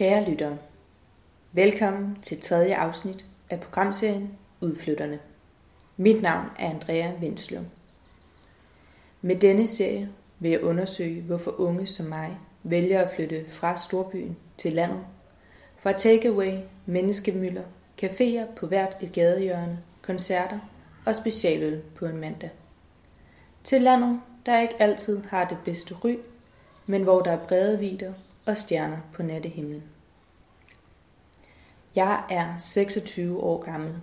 Kære lyttere, velkommen til tredje afsnit af programserien Udflytterne. Mit navn er Andrea Vindsløv. Med denne serie vil jeg undersøge, hvorfor unge som mig vælger at flytte fra storbyen til landet, fra takeaway, menneskemøller, caféer på hvert et gadehjørne, koncerter og specialøl på en mandag. Til landet, der ikke altid har det bedste ry, men hvor der er brede vider og stjerner på nattehimlen. Jeg er 26 år gammel,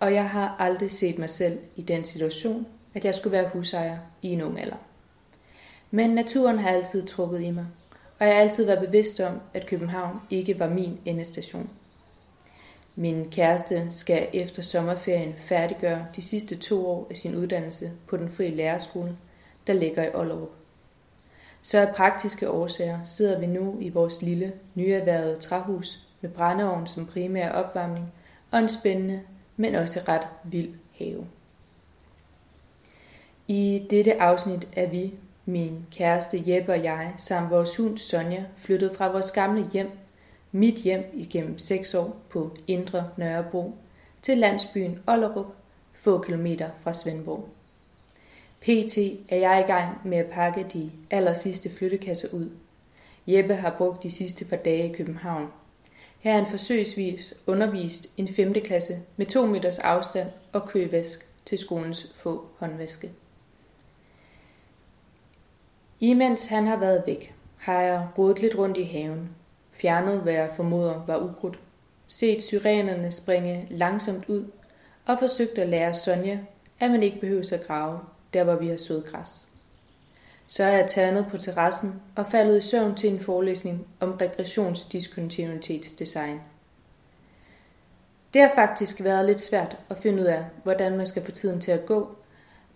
og jeg har aldrig set mig selv i den situation, at jeg skulle være husejer i en ung alder. Men naturen har altid trukket i mig, og jeg har altid været bevidst om, at København ikke var min endestation. Min kæreste skal efter sommerferien færdiggøre de sidste to år af sin uddannelse på den frie lærerskole, der ligger i Ollerup. Så af praktiske årsager sidder vi nu i vores lille, nyerhvervede træhus med brændeovn som primær opvarmning og en spændende, men også ret vild have. I dette afsnit er vi, min kæreste Jeppe og jeg, samt vores hund Sonja, flyttet fra vores gamle hjem, mit hjem igennem seks år på Indre Nørrebro, til landsbyen Ollerup, få kilometer fra Svendborg. PT er jeg i gang med at pakke de aller sidste flyttekasser ud. Jeppe har brugt de sidste par dage i København. Her er han forsøgsvis undervist en 5. klasse med 2 meters afstand og køvask til skolens få håndvaske. Imens han har været væk, har jeg rodet lidt rundt i haven, fjernet hvad jeg formoder var ukrudt, set syrenerne springe langsomt ud og forsøgt at lære Sonja, at man ikke behøver at grave, der hvor vi har sået græs. Så er jeg taget på terrassen og faldet i søvn til en forelæsning om regressionsdiskontinuitetsdesign. Det har faktisk været lidt svært at finde ud af, hvordan man skal få tiden til at gå,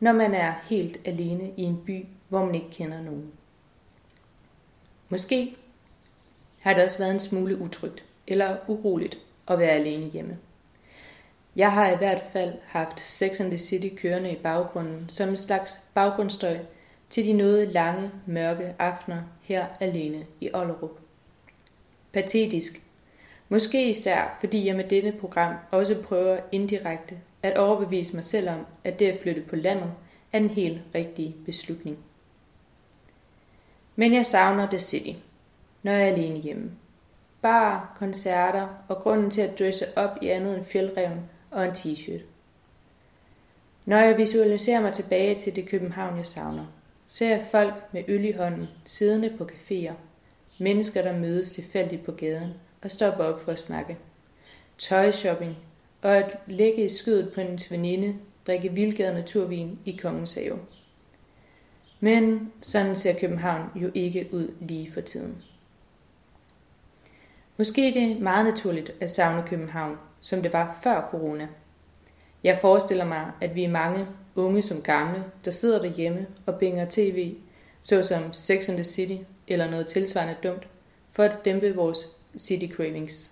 når man er helt alene i en by, hvor man ikke kender nogen. Måske har det også været en smule utrygt eller uroligt at være alene hjemme. Jeg har i hvert fald haft Sex and the City kørende i baggrunden som en slags baggrundsstøj til de noget lange, mørke aftener her alene i Ollerup. Patetisk. Måske især, fordi jeg med dette program også prøver indirekte at overbevise mig selv om, at det at flytte på landet er en helt rigtig beslutning. Men jeg savner The City, når jeg er alene hjemme. Bar, koncerter og grunden til at dresse op i andet end fjeldreven og en t-shirt. Når jeg visualiserer mig tilbage til det København, jeg savner, ser jeg folk med øl i hånden, siddende på caféer, mennesker, der mødes tilfældigt på gaden og stopper op for at snakke, tøjshopping og at ligge i skødet på en veninde, drikke vildgade naturvin i Kongens Have. Men sådan ser København jo ikke ud lige for tiden. Måske er det meget naturligt at savne København, som det var før corona. Jeg forestiller mig, at vi er mange, unge som gamle, der sidder derhjemme og binger tv, såsom Sex and the City eller noget tilsvarende dumt, for at dæmpe vores city cravings.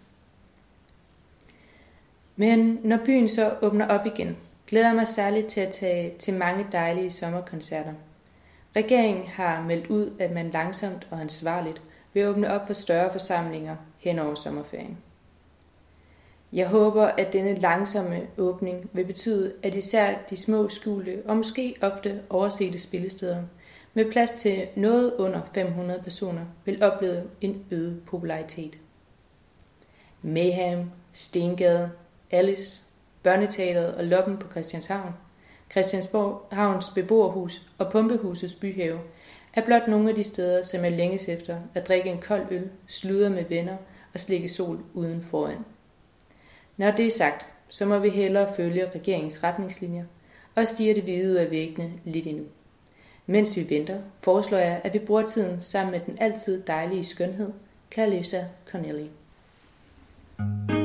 Men når byen så åbner op igen, glæder jeg mig særligt til at tage til mange dejlige sommerkoncerter. Regeringen har meldt ud, at man langsomt og ansvarligt vil åbne op for større forsamlinger hen over sommerferien. Jeg håber, at denne langsomme åbning vil betyde, at især de små skjulte og måske ofte oversete spillesteder med plads til noget under 500 personer vil opleve en øget popularitet. Mayhem, Stengade, Alice, Børneteateret og Loppen på Christianshavn, Christiansborg Havns beboerhus og Pumpehusets byhave er blot nogle af de steder, som jeg længes efter at drikke en kold øl, sludre med venner og slikke sol uden foran. Når det er sagt, så må vi hellere følge regeringens retningslinjer og stige det hvide ud af væggene lidt endnu. Mens vi venter, foreslår jeg, at vi bruger tiden sammen med den altid dejlige skønhed, Clarissa Connelly. thank you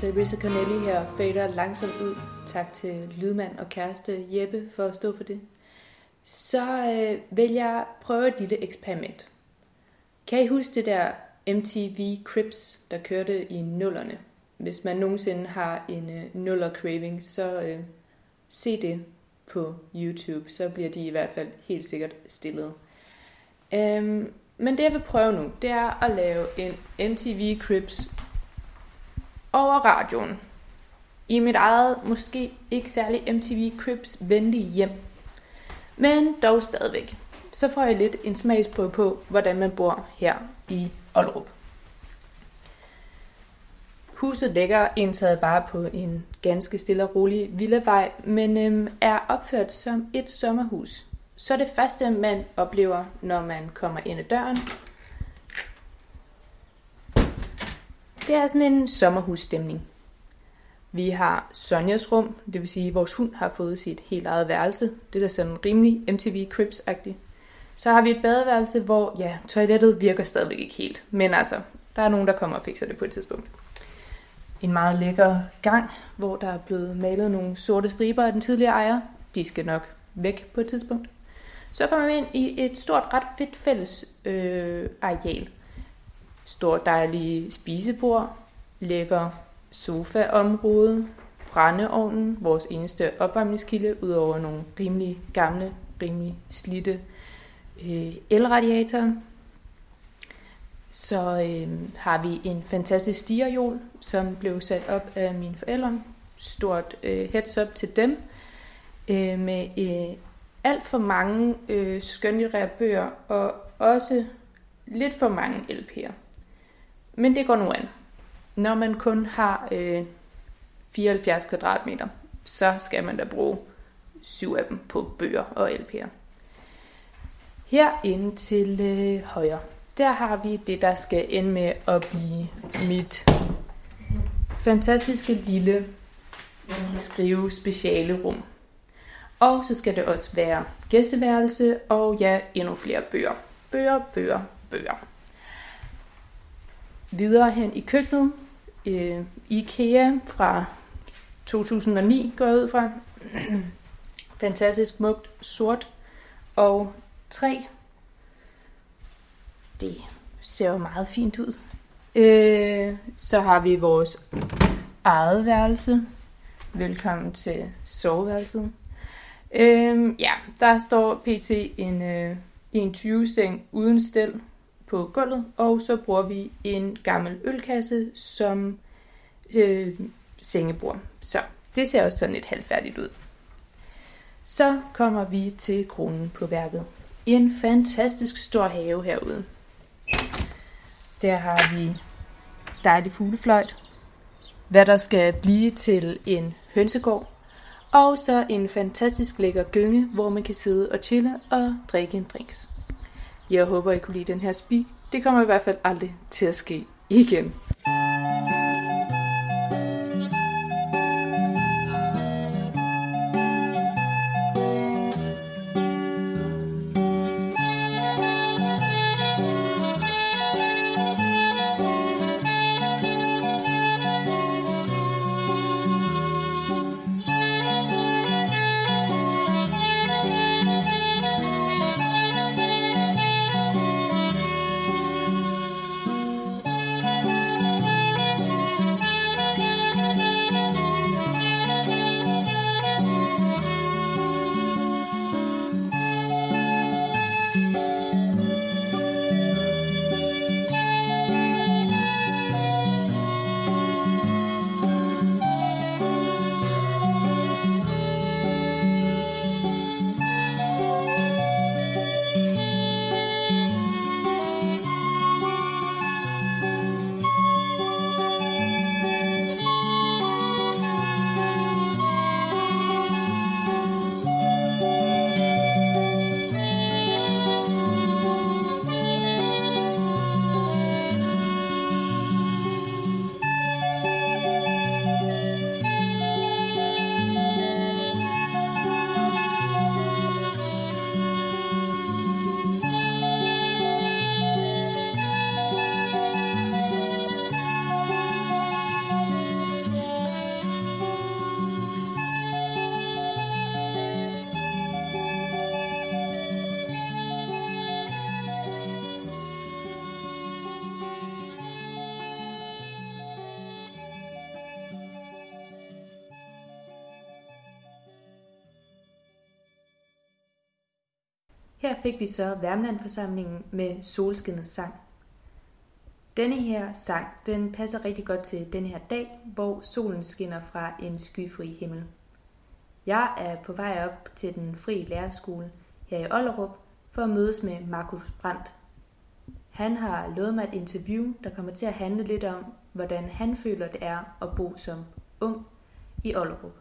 Clarissa Cornelli her fader langsomt ud. Tak til lydmand og kæreste Jeppe for at stå for det. Så øh, vil jeg prøve et lille eksperiment. Kan I huske det der MTV Crips, der kørte i nullerne? Hvis man nogensinde har en øh, nuller craving, så øh, se det på YouTube. Så bliver de i hvert fald helt sikkert stillet. Øhm, men det jeg vil prøve nu, det er at lave en MTV Crips over radioen. I mit eget, måske ikke særlig MTV Crips venlige hjem. Men dog stadigvæk. Så får jeg lidt en smagsprøve på, hvordan man bor her i Ollerup. Huset ligger indtaget bare på en ganske stille og rolig villavej, men øhm, er opført som et sommerhus. Så det første, man oplever, når man kommer ind ad døren, det er sådan en sommerhusstemning. Vi har Sonjas rum, det vil sige, at vores hund har fået sit helt eget værelse. Det er sådan rimelig MTV Cribs-agtigt. Så har vi et badeværelse, hvor ja, toilettet virker stadigvæk ikke helt. Men altså, der er nogen, der kommer og fikser det på et tidspunkt. En meget lækker gang, hvor der er blevet malet nogle sorte striber af den tidligere ejer. De skal nok væk på et tidspunkt. Så kommer vi ind i et stort, ret fedt fælles øh, areal. Stort dejligt spisebord, lækker sofaområde, brændeovnen, vores eneste opvarmningskilde, udover nogle rimelig gamle, rimelig slitte øh, elradiatorer. Så øh, har vi en fantastisk stierjol, som blev sat op af mine forældre. Stort øh, heads up til dem. Øh, med øh, alt for mange øh, skønlitterære bøger, og også lidt for mange LP'er. Men det går nu an. Når man kun har øh, 74 kvadratmeter, så skal man da bruge syv af dem på bøger og LP'er. Herinde til øh, højre, der har vi det, der skal ende med at blive mit fantastiske lille skrive speciale rum. Og så skal det også være gæsteværelse og ja, endnu flere bøger. Bøger, bøger, bøger. Videre hen i køkkenet. Øh, IKEA fra 2009 går jeg ud fra. Fantastisk smukt, sort og træ. Det ser jo meget fint ud. Øh, så har vi vores eget værelse. Velkommen til soveværelset. Øh, ja, der står pt. en, øh, en 20-seng uden stel på gulvet, og så bruger vi en gammel ølkasse som øh, sengebord. Så det ser også sådan lidt halvfærdigt ud. Så kommer vi til kronen på værket. En fantastisk stor have herude. Der har vi dejlig fuglefløjt, hvad der skal blive til en hønsegård, og så en fantastisk lækker gynge, hvor man kan sidde og chille og drikke en drinks. Jeg håber, I kunne lide den her speak. Det kommer i hvert fald aldrig til at ske igen. Her fik vi så Værmlandforsamlingen med Solskinnets sang. Denne her sang, den passer rigtig godt til denne her dag, hvor solen skinner fra en skyfri himmel. Jeg er på vej op til den fri lærerskole her i Ollerup for at mødes med Markus Brandt. Han har lovet mig et interview, der kommer til at handle lidt om, hvordan han føler det er at bo som ung i Ollerup.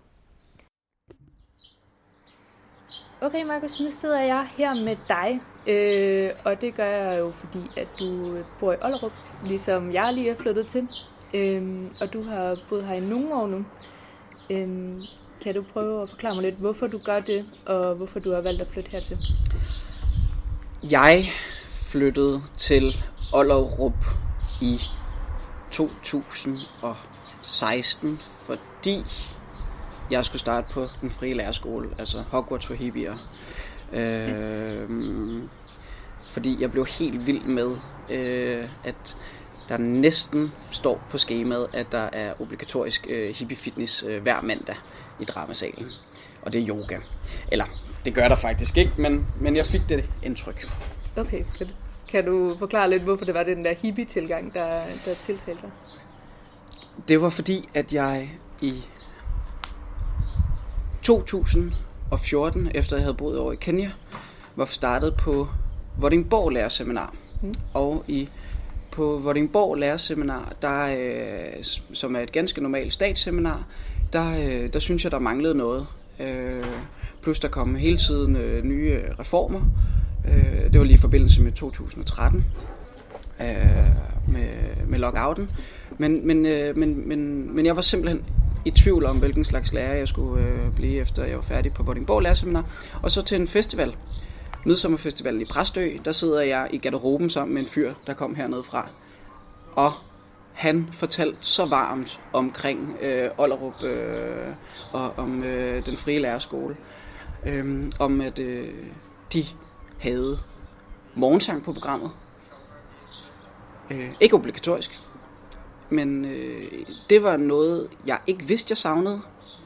Okay, Markus, nu sidder jeg her med dig, øh, og det gør jeg jo, fordi at du bor i Ollerup, ligesom jeg lige er flyttet til, øh, og du har boet her i nogle år nu. Øh, kan du prøve at forklare mig lidt, hvorfor du gør det, og hvorfor du har valgt at flytte hertil? Jeg flyttede til Ollerup i 2016, fordi jeg skulle starte på den frie lærerskole, altså Hogwarts for hippier. Øh, fordi jeg blev helt vild med, øh, at der næsten står på skemaet, at der er obligatorisk øh, hippie fitness øh, hver mandag i dramasalen. Og det er yoga. Eller, det gør der faktisk ikke, men, men jeg fik det indtryk. Okay, fedt. Kan du forklare lidt, hvorfor det var den der hippie-tilgang, der, der tiltalte dig? Det var fordi, at jeg i 2014, efter jeg havde boet over i Kenya, var startet på Vordingborg Lærerseminar. Mm. Og i på Vordingborg Lærerseminar, der, øh, som er et ganske normalt statsseminar, der, øh, der synes jeg, der manglede noget. Øh, plus der kom hele tiden øh, nye reformer. Øh, det var lige i forbindelse med 2013 øh, med, med lockouten. Men, men, øh, men, men, men jeg var simpelthen i tvivl om, hvilken slags lærer jeg skulle øh, blive, efter jeg var færdig på Vordingborg Lærerseminar. Og så til en festival, Midsommerfestivalen i Præstø, der sidder jeg i garderoben sammen med en fyr, der kom hernede fra. Og han fortalte så varmt omkring øh, Ollerup øh, og om øh, den frie lærerskole. Øh, om at øh, de havde morgensang på programmet. Øh, ikke obligatorisk. Men øh, det var noget, jeg ikke vidste, jeg savnede.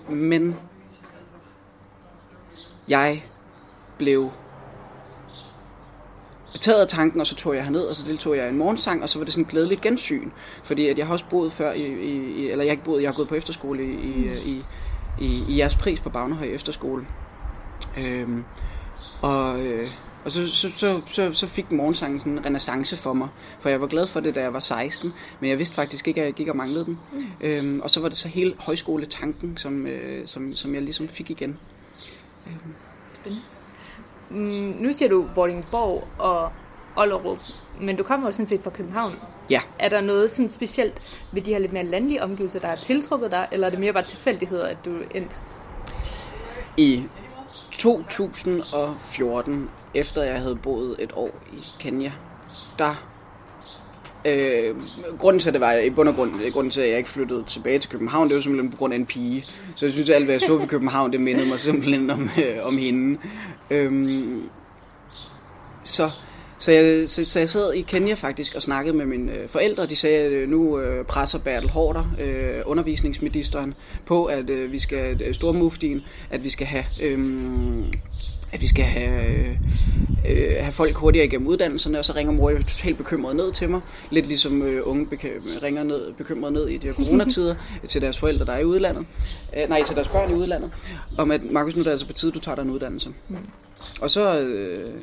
Men jeg blev betaget af tanken, og så tog jeg herned, og så deltog jeg i en morgensang, og så var det sådan et glædeligt gensyn. Fordi at jeg har også boet før, i, i, eller jeg har ikke boet, jeg har gået på efterskole i, i, i, i, i jeres pris på Bagnehøj Efterskole. Øhm, og, øh, og så, så, så, så, så fik morgensangen sådan en renaissance for mig. For jeg var glad for det, da jeg var 16, men jeg vidste faktisk ikke, at jeg gik og manglede den. Mm. Øhm, og så var det så hele højskoletanken, som, øh, som, som jeg ligesom fik igen. Øhm. Mm, nu siger du Vordingborg og Ollerup, men du kommer jo sådan set fra København. Ja. Er der noget sådan specielt ved de her lidt mere landlige omgivelser, der har tiltrukket dig, eller er det mere bare tilfældigheder, at du endte? I 2014, efter jeg havde boet et år i Kenya, der Øh, grunden til, at det var i bund og grund, grunden til, at jeg ikke flyttede tilbage til København, det var simpelthen på grund af en pige. Så jeg synes, at alt, hvad jeg så i København, det mindede mig simpelthen om, øh, om hende. Øh, så, så, jeg, så, så jeg sad i Kenya faktisk og snakkede med mine øh, forældre. De sagde, at øh, nu øh, presser Bertel Hårder, øh, undervisningsministeren, på, at øh, vi skal, øh, stormuftien, at vi skal have... Øh, at vi skal have, øh, have folk hurtigere igennem uddannelserne, og så ringer mor jo totalt bekymret ned til mig. Lidt ligesom øh, unge beke- ringer ned, bekymret ned i de her coronatider til deres forældre, der er i udlandet. Øh, nej, til deres børn i udlandet. Om at, Markus, nu er det altså på tide, du tager dig en uddannelse. Mm. Og så øh,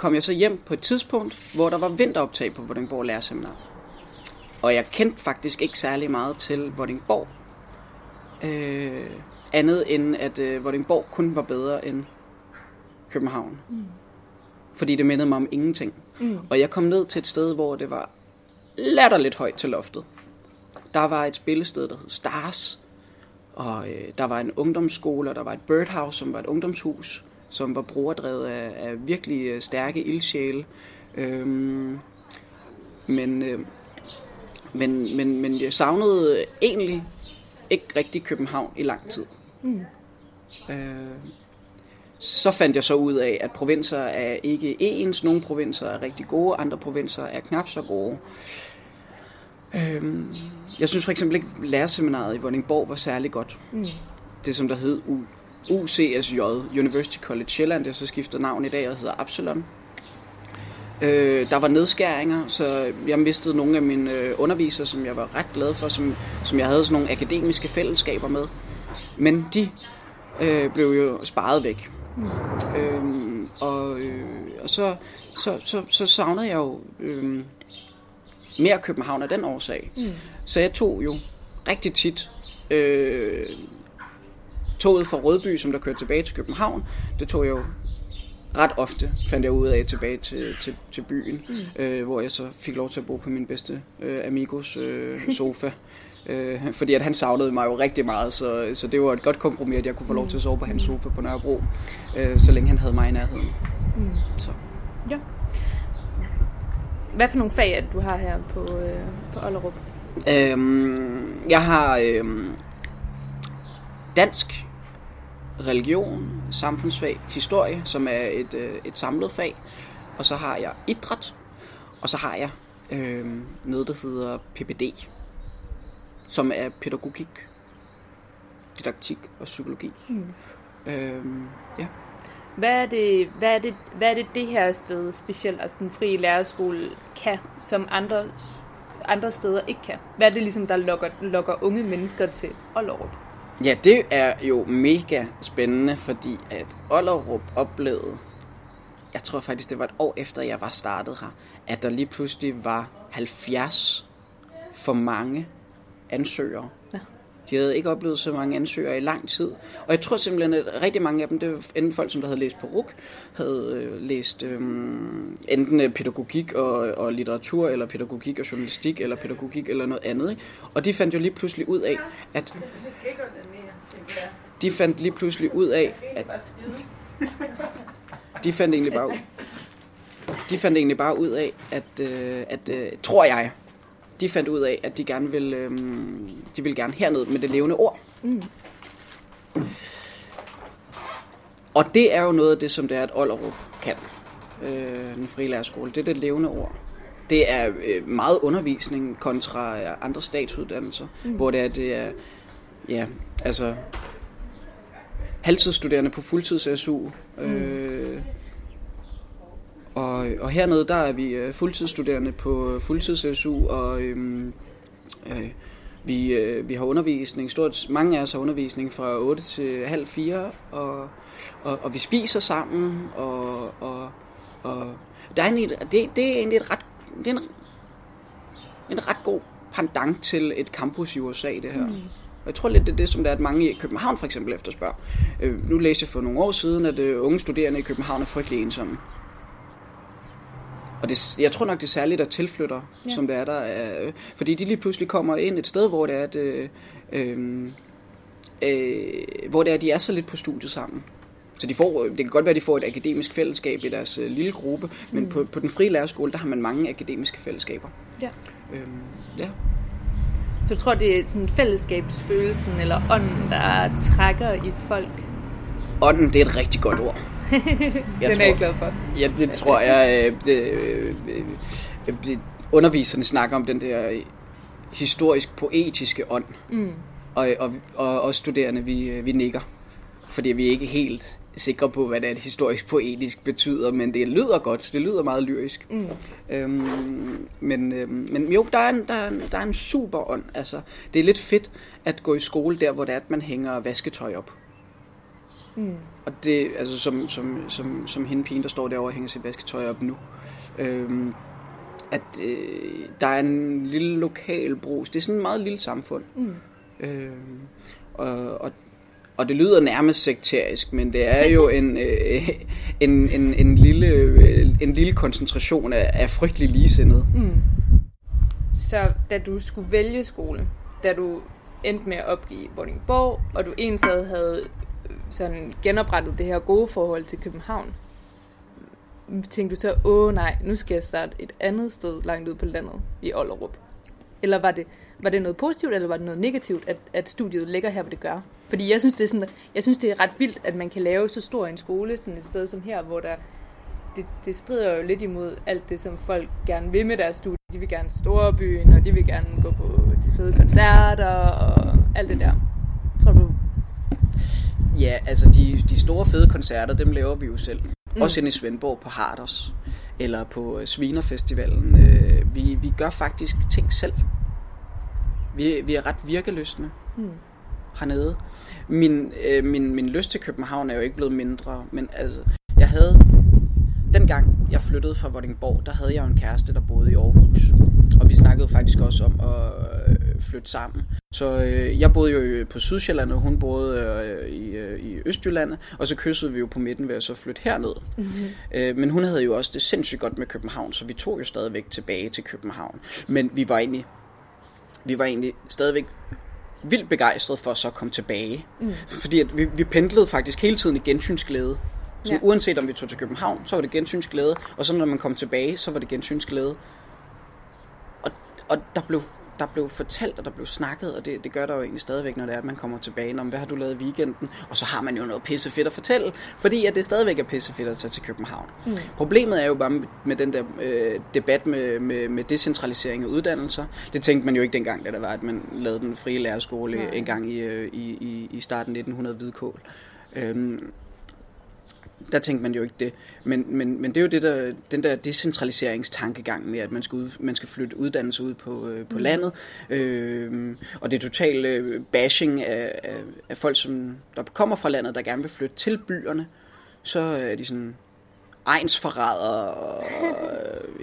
kom jeg så hjem på et tidspunkt, hvor der var vinteroptag på Vordingborg Lærerseminar. Og jeg kendte faktisk ikke særlig meget til Vordingborg. Øh, andet end at øh, Vordingborg kun var bedre end København. Mm. Fordi det mindede mig om ingenting. Mm. Og jeg kom ned til et sted, hvor det var latterligt højt til loftet. Der var et spillested, der hed Stars. Og øh, der var en ungdomsskole, og der var et birdhouse, som var et ungdomshus, som var brugerdrevet af, af virkelig øh, stærke ildsjæle. Øhm, men, øh, men, men, men jeg savnede egentlig ikke rigtig København i lang tid. Mm. Øh, så fandt jeg så ud af, at provinser er ikke ens. Nogle provinser er rigtig gode, andre provinser er knap så gode. Øh, jeg synes for eksempel ikke, at lærerseminaret i Vordingborg var særlig godt. Mm. Det som der hed UCSJ, University College Sjælland, det så skiftet navn i dag og hedder Absalon. Øh, der var nedskæringer, så jeg mistede nogle af mine øh, undervisere, som jeg var ret glad for, som, som jeg havde sådan nogle akademiske fællesskaber med. Men de øh, blev jo sparet væk. Mm. Øhm, og øh, og så, så, så, så savnede jeg jo øh, mere København af den årsag. Mm. Så jeg tog jo rigtig tit øh, toget fra Rødby, som der kørte tilbage til København. Det tog jeg jo ret ofte, fandt jeg ud af, tilbage til, til, til byen, mm. øh, hvor jeg så fik lov til at bo på min bedste øh, amigos øh, sofa. Øh, fordi at han savnede mig jo rigtig meget, så, så det var et godt kompromis, at jeg kunne få lov til at sove på hans sofa på Nørrebro, øh, så længe han havde mig i nærheden. Mm. Så. Ja. Hvad for nogle fag er det, du har her på, øh, på Ollerup? Øhm, jeg har øhm, dansk, religion, samfundsfag, historie, som er et, øh, et samlet fag. Og så har jeg idræt, og så har jeg øh, noget, der hedder PPD, som er pædagogik, didaktik og psykologi. Mm. Øh, ja. Hvad er, det, hvad, er det, hvad er det, det her sted, specielt altså den frie lærerskole, kan, som andre, andre steder ikke kan? Hvad er det ligesom, der lokker, lokker unge mennesker til Ollerup? Ja, det er jo mega spændende, fordi at Ollerup oplevede, jeg tror faktisk, det var et år efter, jeg var startet her, at der lige pludselig var 70 for mange ansøgere. De havde ikke oplevet så mange ansøgere i lang tid. Og jeg tror simpelthen, at rigtig mange af dem, det var enten folk, som der havde læst på RUK, havde øh, læst øhm, øh, enten pædagogik og, og litteratur, eller pædagogik og journalistik, eller pædagogik eller noget andet. Ikke? Og de fandt jo lige pludselig ud af, at... De fandt lige pludselig ud af, at... De fandt egentlig bare ud, de fandt egentlig bare ud af, at, øh, at øh, tror jeg, de fandt ud af, at de gerne vil, øh, de vil gerne herned med det levende ord. Mm. Og det er jo noget af det, som det er, at Ollerup kan, øh, den frie lærerskole. Det er det levende ord. Det er øh, meget undervisning kontra andre statsuddannelser, mm. hvor det er, det er ja, altså halvtidsstuderende på fuldtids SU. Mm. Øh, og, og hernede, der er vi øh, fuldtidsstuderende på fuldtids SU, og øhm, øh, vi, øh, vi har undervisning, stort, mange af os har undervisning fra 8 til halv 4, og, og, og vi spiser sammen, og, og, og der er egentlig, det, det er egentlig et ret, det er en, en ret god pandang til et campus i USA, det her. Mm. Og jeg tror lidt, det er det, som der er, at mange i København for eksempel efterspørger. Øh, nu læste jeg for nogle år siden, at øh, unge studerende i København er frygtelig ensomme. Og det, jeg tror nok, det er særligt, at tilflytter, ja. som det er der. Øh, fordi de lige pludselig kommer ind et sted, hvor det er, at, øh, øh, øh, hvor det er, at de er så lidt på studiet sammen. Så de får, det kan godt være, at de får et akademisk fællesskab i deres øh, lille gruppe, men mm. på, på den frie lærerskole, der har man mange akademiske fællesskaber. Ja. Øhm, ja. Så du tror, det er sådan fællesskabsfølelsen eller ånden, der trækker i folk? Ånden, det er et rigtig godt ord. jeg Den tror, er jeg glad for. Ja, det tror jeg. Øh, det, øh, det, underviserne snakker om den der historisk-poetiske ånd. Mm. Og, og, og, og studerende, vi, øh, vi nikker. Fordi vi er ikke helt sikre på, hvad det er, historisk poetisk betyder, men det lyder godt, det lyder meget lyrisk. Mm. Øhm, men, øhm, men jo, der er, en, der, er en, der er en super ånd. Altså, det er lidt fedt at gå i skole der, hvor det er, at man hænger vasketøj op. Mm. Og det, altså som, som, som, som hende pigen, der står derovre og hænger sit vasketøj op nu. Øhm, at øh, der er en lille lokal brus. Det er sådan et meget lille samfund. Mm. Øhm, og, og, og det lyder nærmest sekterisk, men det er jo en, øh, en, en, en, lille, øh, en lille koncentration af, af frygtelig ligesindet. Mm. Så da du skulle vælge skole, da du endte med at opgive Vordingborg, og du ensad havde sådan genoprettet det her gode forhold til København, tænkte du så, åh nej, nu skal jeg starte et andet sted langt ud på landet i Ollerup? Eller var det, var det noget positivt, eller var det noget negativt, at, at studiet ligger her, hvor det gør? Fordi jeg synes, det er sådan, jeg synes, det er ret vildt, at man kan lave så stor en skole, sådan et sted som her, hvor der, det, det strider jo lidt imod alt det, som folk gerne vil med deres studie. De vil gerne til storbyen, og de vil gerne gå på, til fede koncerter, og alt det der. Tror du, Ja, altså de, de store fede koncerter, dem laver vi jo selv. Mm. Også inde i Svendborg på Harders, eller på øh, Svinerfestivalen. Øh, vi, vi gør faktisk ting selv. Vi, vi er ret virkeløsende mm. hernede. Min, øh, min, min lyst til København er jo ikke blevet mindre, men altså, jeg havde dengang jeg flyttede fra Vordingborg, der havde jeg jo en kæreste, der boede i Aarhus. Og vi snakkede faktisk også om at flytte sammen. Så øh, jeg boede jo på Sydsjælland, og hun boede øh, i, øh, i Østjylland. Og så kyssede vi jo på midten ved at så flytte herned. Mm-hmm. Øh, men hun havde jo også det sindssygt godt med København, så vi tog jo stadigvæk tilbage til København. Men vi var egentlig, vi var egentlig stadigvæk vildt begejstret for at så komme tilbage. Mm. Fordi at vi, vi pendlede faktisk hele tiden i gensynsglæde. Så ja. uanset om vi tog til København, så var det gensynsglæde, og så når man kom tilbage, så var det gensynsglæde. Og, og der blev der blev fortalt, og der blev snakket, og det, det gør der jo egentlig stadigvæk, når det er, at man kommer tilbage om, hvad har du lavet i weekenden? Og så har man jo noget pisse fedt at fortælle, fordi at det stadigvæk er pisse fedt at tage til København. Mm. Problemet er jo bare med, med den der øh, debat med, med, med decentralisering af uddannelser. Det tænkte man jo ikke dengang, da der var, at man lavede den frie lærerskole mm. en gang i, øh, i, i, i starten 1900 Hvidkål. Øhm, der tænkte man jo ikke det. Men, men, men det er jo det der, den der decentraliseringstankegang med, at man skal, ud, man skal flytte uddannelse ud på, øh, på mm. landet. Øh, og det totalt øh, bashing af, af, af folk, som der kommer fra landet, der gerne vil flytte til byerne. Så er de sådan egensforrædere. Og,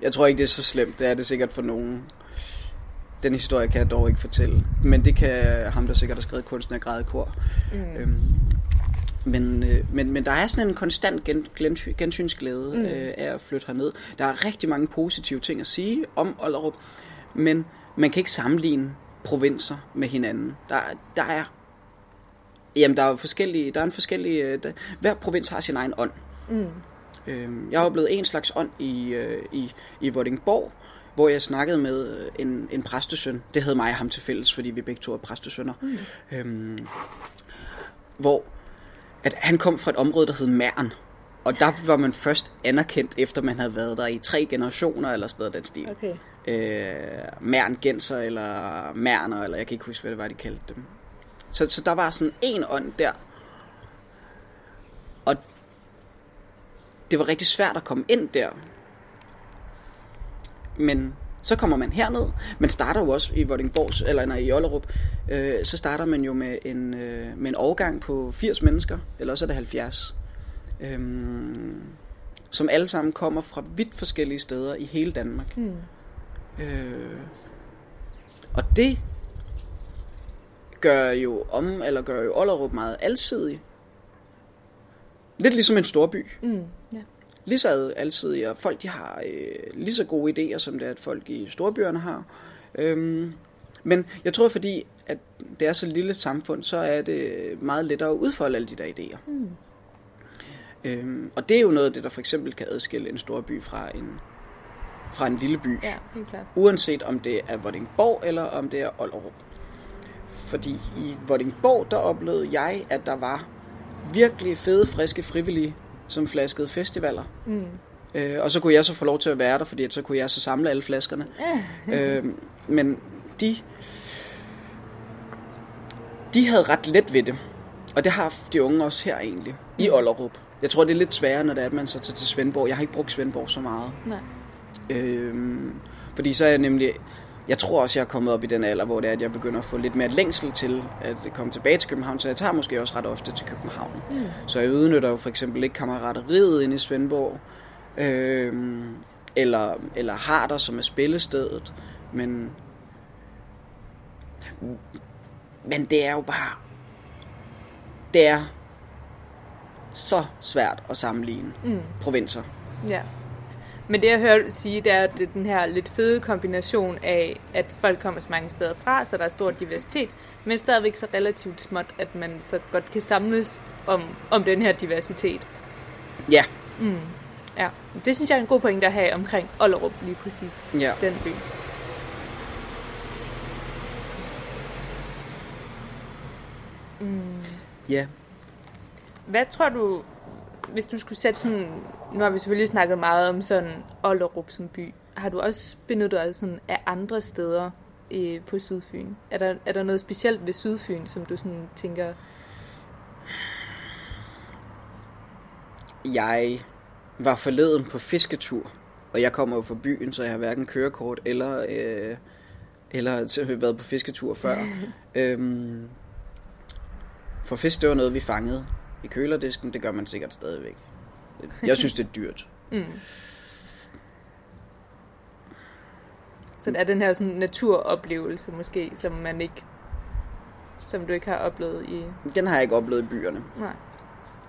jeg tror ikke, det er så slemt. Det er det sikkert for nogen. Den historie kan jeg dog ikke fortælle. Men det kan ham, der sikkert har skrevet kunsten af græde kor. Mm. Øhm, men, øh, men, men der er sådan en konstant gen, gen, gensynsglæde mm. øh, af at flytte herned. Der er rigtig mange positive ting at sige om Ollerup, men man kan ikke sammenligne provinser med hinanden. Der, der er Jamen, der er forskellige, der er en forskellig, øh, der, hver provins har sin egen ånd. Mm. Øh, jeg har blevet en slags ånd i, øh, i, i Vordingborg, hvor jeg snakkede med en, en præstesøn. Det havde mig og ham til fælles, fordi vi begge to er præstesønner. Mm. Øh, hvor at han kom fra et område, der hed Mærn. Og der var man først anerkendt, efter man havde været der i tre generationer, eller sådan noget den stil. Okay. Øh, Mærn Genser, eller Mærner, eller jeg kan ikke huske, hvad det var, de kaldte dem. Så, så der var sådan en ånd der. Og det var rigtig svært at komme ind der. Men så kommer man herned. Man starter jo også i Vordingborgs, eller nej, i Ollerup. Øh, så starter man jo med en, øh, med en overgang på 80 mennesker, eller også er det 70. Øh, som alle sammen kommer fra vidt forskellige steder i hele Danmark. Mm. Øh, og det gør jo om, eller gør jo Ollerup meget alsidig. Lidt ligesom en storby. Mm lige så alsidige, og folk de har øh, lige så gode idéer, som det er, at folk i storbyerne har. Øhm, men jeg tror, fordi at det er så lille et samfund, så er det meget lettere at udfolde alle de der idéer. Mm. Øhm, og det er jo noget af det, der for eksempel kan adskille en stor by fra en, fra en lille by. Ja, helt klart. Uanset om det er Vordingborg eller om det er Ollerup. Fordi i Vordingborg, der oplevede jeg, at der var virkelig fede, friske, frivillige som flaskede festivaler. Mm. Øh, og så kunne jeg så få lov til at være der, fordi så kunne jeg så samle alle flaskerne. øh, men de, de havde ret let ved det. Og det har de unge også her egentlig, i mm. Ollerup. Jeg tror, det er lidt sværere, når det er, at man så tager til Svendborg. Jeg har ikke brugt Svendborg så meget. Nej. Øh, fordi så er jeg nemlig jeg tror også, jeg er kommet op i den alder, hvor det er, at jeg begynder at få lidt mere længsel til at komme tilbage til København, så jeg tager måske også ret ofte til København. Mm. Så jeg udnytter jo for eksempel ikke kammerateriet inde i Svendborg, øh, eller, eller Harder, som er spillestedet, men, men det er jo bare, det er så svært at sammenligne mm. provinser. Ja. Men det jeg hører sige, det er, at det er den her lidt fede kombination af, at folk kommer så mange steder fra, så der er stor diversitet, men stadigvæk så relativt småt, at man så godt kan samles om, om den her diversitet. Ja. Mm. Ja, det synes jeg er en god point at have omkring Ollerup lige præcis, ja. den by. Mm. Ja. Hvad tror du, hvis du skulle sætte sådan, nu har vi selvfølgelig snakket meget om sådan Ollerup som by, har du også benyttet dig sådan af andre steder øh, på Sydfyn? Er der, er der noget specielt ved Sydfyn, som du sådan tænker, jeg var forleden på fisketur, og jeg kommer jo fra byen, så jeg har hverken kørekort eller, øh, eller været på fisketur før. øhm, for fisk, det var noget, vi fangede i kølerdisken. Det gør man sikkert stadigvæk. Jeg synes, det er dyrt. Mm. Så det er den her sådan naturoplevelse måske, som man ikke som du ikke har oplevet i... Den har jeg ikke oplevet i byerne. Nej.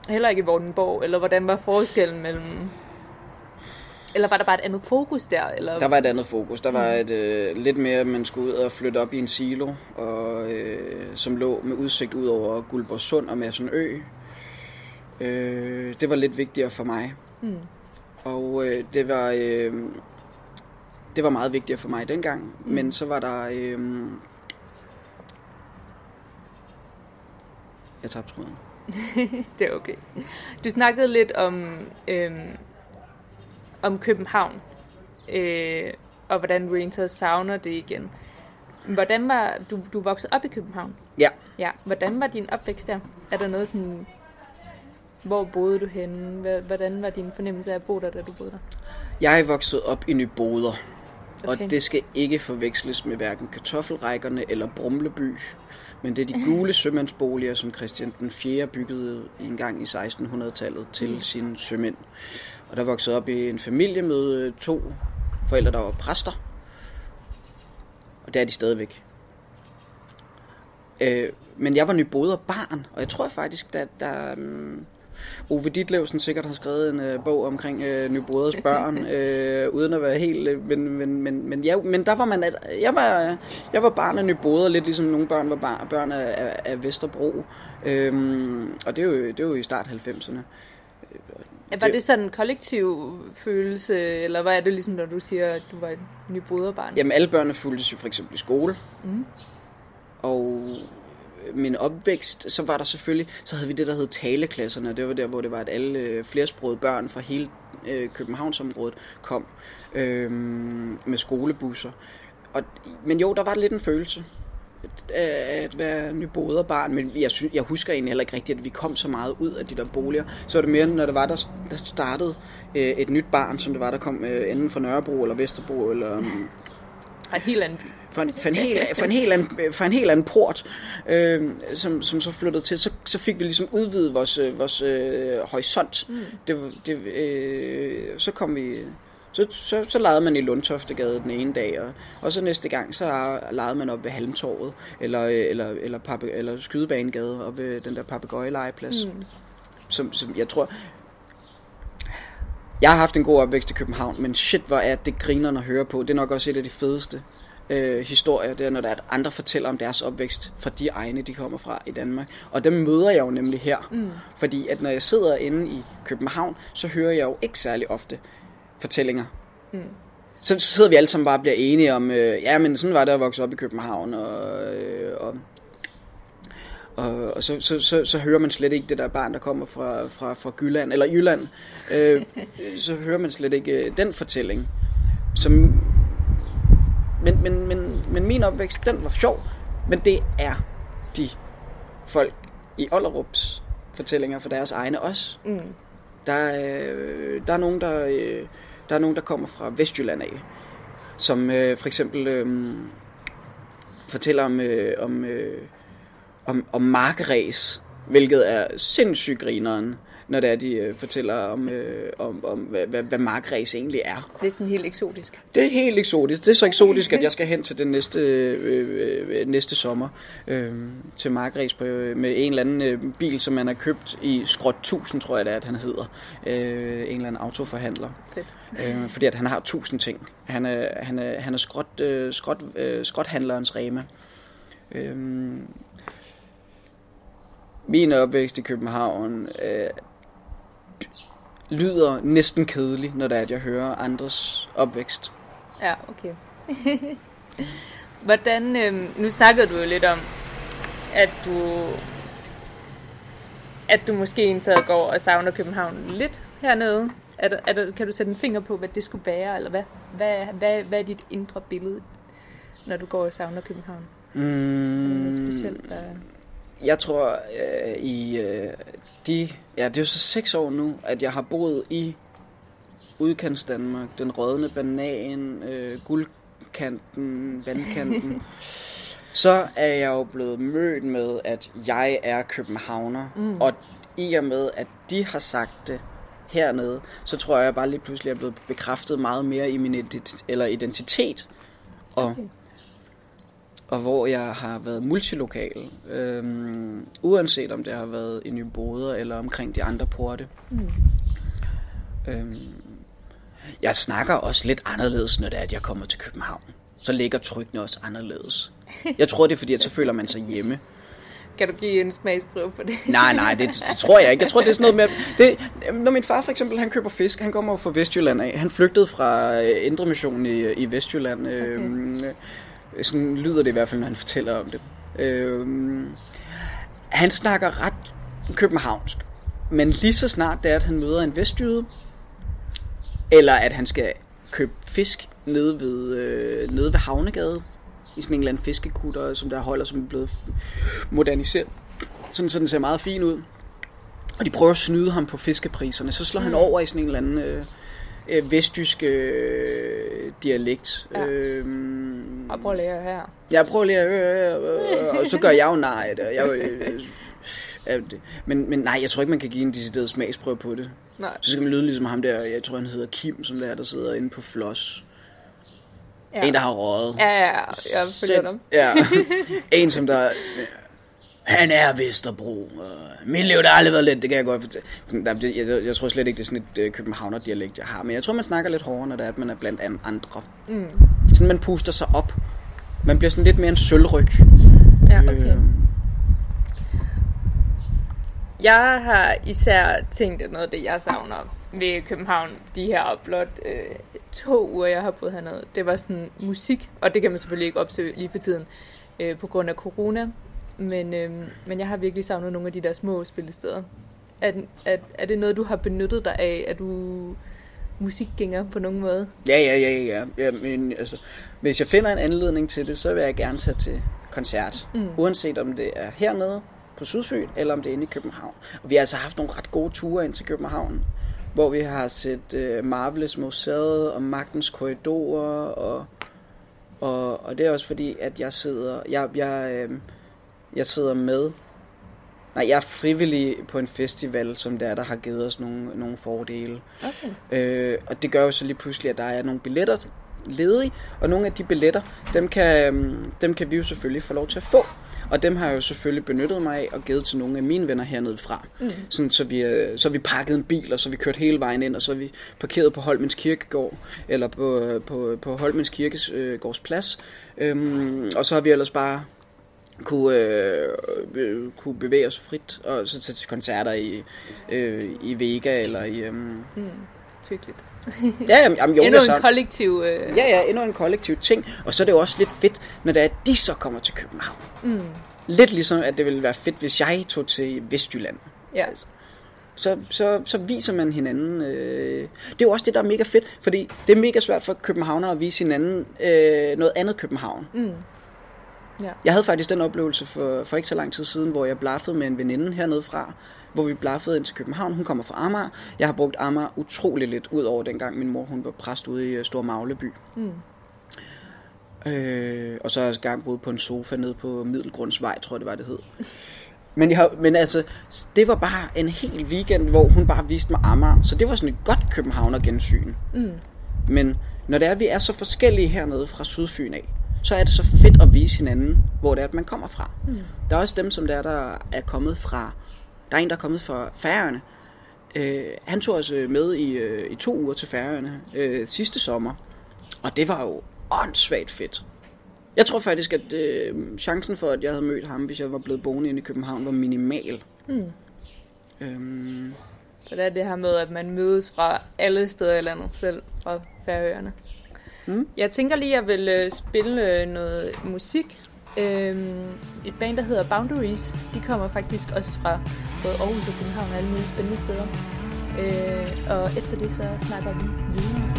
Heller ikke i Vordenborg, eller hvordan var forskellen mellem... Eller var der bare et andet fokus der? Eller? Der var et andet fokus. Der var mm. et, øh, lidt mere, at man skulle ud og flytte op i en silo, og, øh, som lå med udsigt ud over Guldborgsund og med sådan en ø. Øh, det var lidt vigtigere for mig. Mm. Og øh, det var... Øh, det var meget vigtigere for mig dengang, mm. men så var der øh, Jeg tabte tråden. det er okay. Du snakkede lidt om, øhm, om København, øh, og hvordan du egentlig savner det igen. Hvordan var, du, du voksede op i København? Ja. Ja, hvordan var din opvækst der? Er der noget sådan, hvor boede du henne? Hvordan var din fornemmelse af at bo der, da du boede der? Jeg er vokset op i Nyboder, okay. og det skal ikke forveksles med hverken kartoffelrækkerne eller Brumleby. Men det er de gule sømandsboliger, som Christian den 4. byggede en gang i 1600-tallet til mm. sine sømænd. Og der voksede op i en familie med øh, to forældre, der var præster. Og det er de stadigvæk. Øh, men jeg var nyboder barn, og jeg tror faktisk, at der, um, Ove Ditlevsen sikkert har skrevet en uh, bog omkring uh, Nybroders børn, uh, uden at være helt... Uh, men, men, men, men, ja, men der var man... At, jeg, var, jeg var barn af Nyboder, lidt ligesom nogle børn var bar, børn af, af, af Vesterbro. Um, og det er, jo, det er jo i start 90'erne. Var det sådan en kollektiv følelse, eller hvad er det ligesom, når du siger, at du var et nyboderbarn? Jamen, alle børnene fulgtes jo for eksempel i skole. Mm. Og min opvækst, så var der selvfølgelig, så havde vi det, der hed taleklasserne, det var der, hvor det var, at alle øh, flersprogede børn fra hele øh, Københavnsområdet kom øh, med skolebusser. Og, men jo, der var lidt en følelse af at være nyboderbarn, men jeg, synes, jeg husker egentlig heller ikke rigtigt, at vi kom så meget ud af de der boliger. Så var det mere, når det var, der, der startede øh, et nyt barn, som det var, der kom øh, fra Nørrebro eller Vesterbro, eller... Fra en helt anden by. For en, for en, helt, for en, helt, anden, for en helt anden port, øh, som, som så flyttede til. Så, så fik vi ligesom udvidet vores, øh, vores øh, horisont. Mm. Det, det, øh, så kom vi... Så, så, så legede man i Lundtoftegade den ene dag, og, og så næste gang, så legede man op ved Halmtorvet, eller, øh, eller, eller, pappe, eller Skydebanegade, op ved den der papegøjelegeplads. Mm. Som, som jeg tror, jeg har haft en god opvækst i København, men shit, hvor er det griner at høre på. Det er nok også et af de fedeste øh, historier, det er, når der er, at andre fortæller om deres opvækst fra de egne, de kommer fra i Danmark. Og dem møder jeg jo nemlig her. Mm. Fordi at når jeg sidder inde i København, så hører jeg jo ikke særlig ofte fortællinger. Mm. Så, så sidder vi alle sammen bare og bliver enige om, øh, ja, men sådan var det at vokse op i København, og, øh, og og, og så, så, så, så hører man slet ikke det der barn, der kommer fra, fra, fra Jylland, eller Jylland, øh, så hører man slet ikke øh, den fortælling. Som, men, men, men, men min opvækst, den var sjov, men det er de folk i Ollerups fortællinger for deres egne også. Mm. Der, øh, der er nogen, der, øh, der er nogen, der kommer fra Vestjylland af, som øh, for eksempel øh, fortæller om, øh, om øh, om, om markræs, hvilket er sindssygt grineren, når det er, de øh, fortæller om, øh, om, om hvad, hvad, hvad markræs egentlig er. Det er sådan helt eksotisk. Det er helt eksotisk. Det er så eksotisk, at jeg skal hen til den næste, øh, øh, næste sommer øh, til markræs på, med en eller anden øh, bil, som man har købt i Skrot 1000, tror jeg det er, at han hedder. Øh, en eller anden autoforhandler. Fedt. Øh, fordi at han har 1000 ting. Han er, han er, han er skrot, øh, skrot, øh, skrothandlerens rema. Øh, min opvækst i København øh, lyder næsten kedelig, når det er, at jeg hører andres opvækst. Ja, okay. Hvordan, øh, nu snakkede du jo lidt om, at du, at du måske indtaget går og savner København lidt hernede. Er der, er der, kan du sætte en finger på, hvad det skulle være, eller hvad, hvad, hvad, hvad er dit indre billede, når du går og savner København? Mm. Er det noget specielt, der... jeg tror, øh, i øh, de... Ja, det er jo så seks år nu, at jeg har boet i udkants Danmark. Den rødne banan, øh, guldkanten, vandkanten. så er jeg jo blevet mødt med, at jeg er københavner. Mm. Og i og med, at de har sagt det hernede, så tror jeg bare lige pludselig, at jeg er blevet bekræftet meget mere i min identitet, eller identitet. Og, okay. Og hvor jeg har været multilokal. Øhm, uanset om det har været i Nyboder eller omkring de andre porte. Mm. Øhm, jeg snakker også lidt anderledes, når det er, at jeg kommer til København. Så ligger trykkene også anderledes. Jeg tror, det er fordi, at så føler man sig hjemme. Kan du give en smagsprøve på det? nej, nej, det, det tror jeg ikke. Jeg tror, det er sådan noget med... Det, når min far for eksempel, han køber fisk, han kommer fra Vestjylland af. Han flygtede fra øh, Indre Mission i, i Vestjylland. Okay. Øhm, sådan lyder det i hvert fald, når han fortæller om det. Øhm, han snakker ret københavnsk. Men lige så snart det er, at han møder en vestjyde, eller at han skal købe fisk nede ved, øh, nede ved Havnegade, i sådan en eller anden fiskekutter, som der holder, som er blevet moderniseret. Sådan, så den ser meget fin ud. Og de prøver at snyde ham på fiskepriserne. Så slår mm. han over i sådan en eller anden øh, øh, vestjysk øh, dialekt. Ja. Øhm, og prøv at lære her. Jeg prøver at lære øh, øh, og så gør jeg jo nej af det. Jeg, øh, øh, men, men nej, jeg tror ikke, man kan give en decideret smagsprøve på det. Nej. Så skal man lyde ligesom ham der, jeg tror han hedder Kim, som der, der sidder inde på Floss. Ja. En, der har røget. Ja, ja, ja. Jeg følger dem. Ja. En, som der... Han er Vesterbro. Min liv, der har aldrig været let, det kan jeg godt fortælle. Jeg, jeg, jeg tror slet ikke, det er sådan et uh, københavner-dialekt, jeg har. Men jeg tror, man snakker lidt hårdere, når det er, at man er blandt andre. Mm. Sådan, man puster sig op. Man bliver sådan lidt mere en sølvryg. Ja, okay. Øh, jeg har især tænkt, at noget af det, jeg savner ved København, de her blot øh, to uger, jeg har boet hernede, det var sådan musik, og det kan man selvfølgelig ikke opsøge lige for tiden øh, på grund af corona, men, øh, men jeg har virkelig savnet nogle af de der små spillesteder. Er, er, er det noget, du har benyttet dig af? Er du musikgænger på nogen måde? Ja, ja, ja, ja. ja men, altså, hvis jeg finder en anledning til det, så vil jeg gerne tage til koncert. Mm. Uanset om det er hernede på Sydfyn, eller om det er inde i København. Og vi har altså haft nogle ret gode ture ind til København, hvor vi har set uh, Marvelous Museet og Magtens Korridorer, og, og, og det er også fordi, at jeg sidder, jeg, jeg, øh, jeg sidder med, nej, jeg er frivillig på en festival, som der, der har givet os nogle, nogle fordele. Okay. Øh, og det gør jo så lige pludselig, at der er nogle billetter ledige, og nogle af de billetter, dem kan, øhm, dem kan vi jo selvfølgelig få lov til at få. Og dem har jeg jo selvfølgelig benyttet mig af og givet til nogle af mine venner hernede fra. Mm. Sådan, så, vi, øh, så vi pakket en bil, og så vi kørt hele vejen ind, og så vi parkeret på Holmens Kirkegård, eller på, øh, på, på Holmens Kirkegårds plads. Øhm, og så har vi ellers bare kunne, øh, øh, kunne bevæge os frit, og så til koncerter i, øh, i Vega, eller i... Øh, mm. Hyggeligt. ja, jamen, jamen, jo, endnu en kollektiv... Øh... Ja, ja, endnu en kollektiv ting. Og så er det jo også lidt fedt, når det er, at de så kommer til København. Mm. Lidt ligesom, at det ville være fedt, hvis jeg tog til Vestjylland. Ja. Altså. Så, så, så viser man hinanden. Øh... Det er jo også det, der er mega fedt, fordi det er mega svært for københavnere at vise hinanden øh, noget andet København. Mm. Ja. Jeg havde faktisk den oplevelse for, for ikke så lang tid siden, hvor jeg blaffede med en veninde hernede fra, hvor vi blaffede ind til København. Hun kommer fra Amager. Jeg har brugt Amager utrolig lidt, ud over dengang min mor hun var præst ude i øh, Stor Magleby. Mm. Øh, og så har jeg gang boet på en sofa nede på Middelgrundsvej, tror jeg det var, det hed. Men, jeg men altså, det var bare en hel weekend, hvor hun bare viste mig Amager. Så det var sådan et godt Københavner gensyn. Mm. Men når det er, at vi er så forskellige hernede fra Sydfyn af, så er det så fedt at vise hinanden, hvor det er, at man kommer fra. Mm. Der er også dem, som der, der er kommet fra der er en, der er kommet fra Færøerne. Øh, han tog os øh, med i, øh, i to uger til Færøerne øh, sidste sommer. Og det var jo åndssvagt fedt. Jeg tror faktisk, at øh, chancen for, at jeg havde mødt ham, hvis jeg var blevet boende inde i København, var minimal. Mm. Øhm. Så det er det her med, at man mødes fra alle steder i landet, selv fra Færøerne. Mm. Jeg tænker lige, at jeg vil øh, spille øh, noget musik øhm, et band, der hedder Boundaries, de kommer faktisk også fra både Aarhus og København og alle mulige spændende steder. Øh, og efter det så snakker vi videre.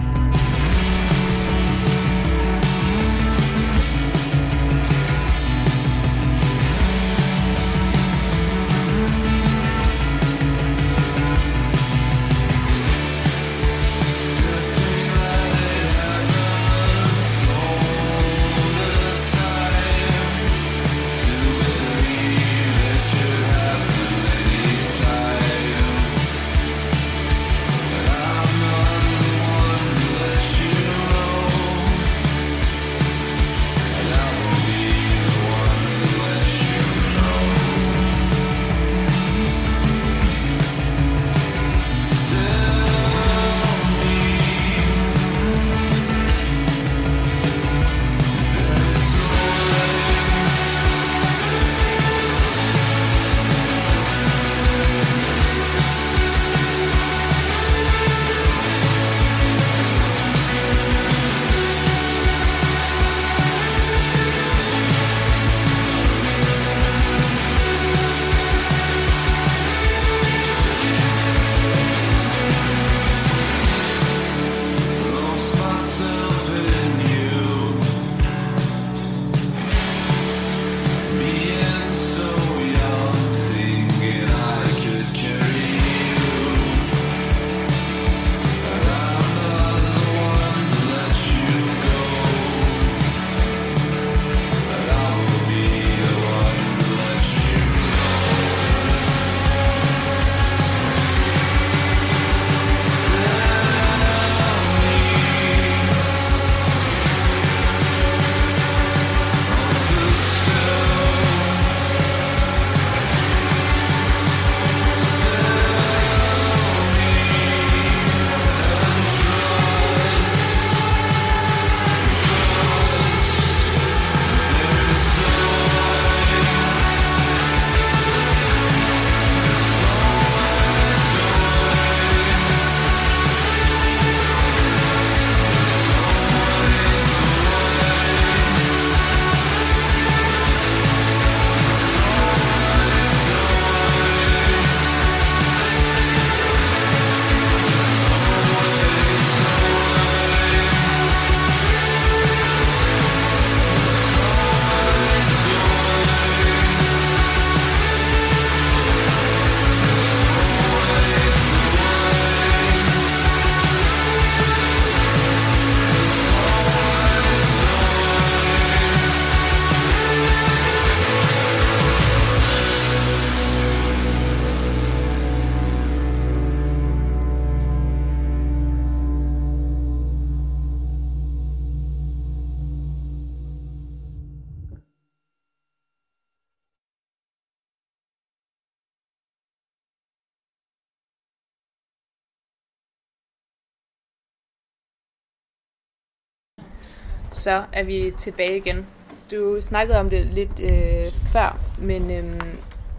Så er vi tilbage igen. Du snakkede om det lidt øh, før, men øh,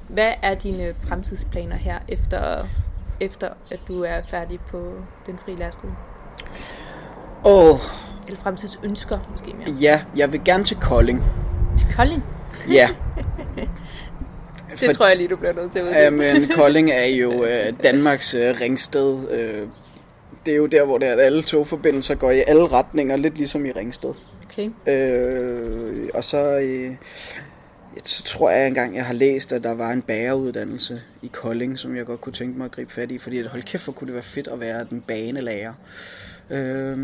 hvad er dine fremtidsplaner her, efter, efter at du er færdig på den frie lærerskole? Åh, oh, Eller fremtidsønsker, måske mere. ja, jeg vil gerne til Kolding. Til Kolding? Ja. Det tror jeg lige, du bliver nødt til at uddybe. Ja, men Kolding er jo øh, Danmarks øh, ringsted. Øh, det er jo der, hvor det er, at alle togforbindelser går i alle retninger, lidt ligesom i Ringsted. Okay. Øh, og så, øh, så tror jeg engang, jeg har læst, at der var en bageruddannelse i Kolding, som jeg godt kunne tænke mig at gribe fat i, fordi at, hold kæft, hvor kunne det være fedt at være den banelærer, øh,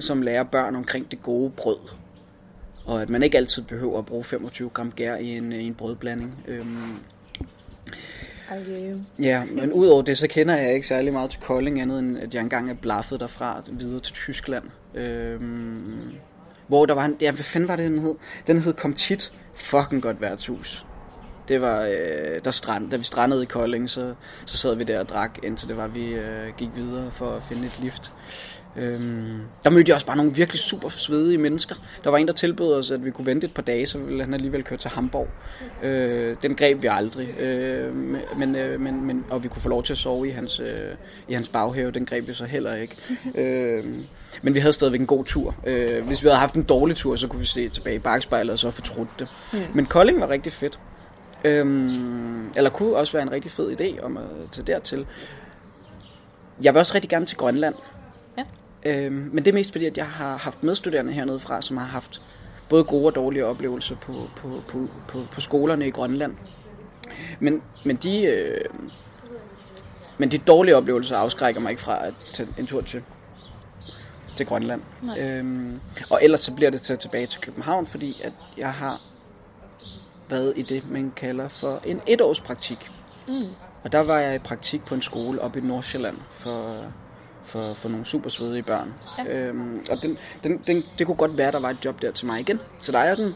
som lærer børn omkring det gode brød. Og at man ikke altid behøver at bruge 25 gram gær i en, i en brødblanding. Øh, ej, Ja, men udover det, så kender jeg ikke særlig meget til Kolding, andet end at jeg engang er blaffet derfra videre til Tyskland. Øhm, hvor der var en, ja, hvad fanden var det, den hed? Den hed Komtit. Fucking godt værtshus. Det var, øh, der strand, da vi strandede i Kolding, så, så sad vi der og drak, indtil det var, vi øh, gik videre for at finde et lift. Øhm, der mødte jeg også bare nogle virkelig super svedige mennesker. Der var en, der tilbød os, at vi kunne vente et par dage, så ville han alligevel køre til Hamburg. Øh, den greb vi aldrig. Øh, men, øh, men, men, og vi kunne få lov til at sove i hans, øh, i hans baghave. Den greb vi så heller ikke. øh, men vi havde stadigvæk en god tur. Øh, hvis vi havde haft en dårlig tur, så kunne vi se tilbage i bagspejlet og så fortrudt det. Mm. Men Kolding var rigtig fedt. Øhm, eller kunne også være en rigtig fed idé om at tage dertil. Jeg vil også rigtig gerne til Grønland. Øhm, men det er mest fordi, at jeg har haft medstuderende hernede fra, som har haft både gode og dårlige oplevelser på, på, på, på, på skolerne i Grønland. Men, men, de, øh, men de dårlige oplevelser afskrækker mig ikke fra at tage en tur til, til Grønland. Øhm, og ellers så bliver det til tilbage til København, fordi at jeg har været i det, man kalder for en etårspraktik. Mm. Og der var jeg i praktik på en skole oppe i Nordsjælland for, for, for nogle super svedige børn. Ja. Øhm, og den, den, den, det kunne godt være, der var et job der til mig igen. Så der er den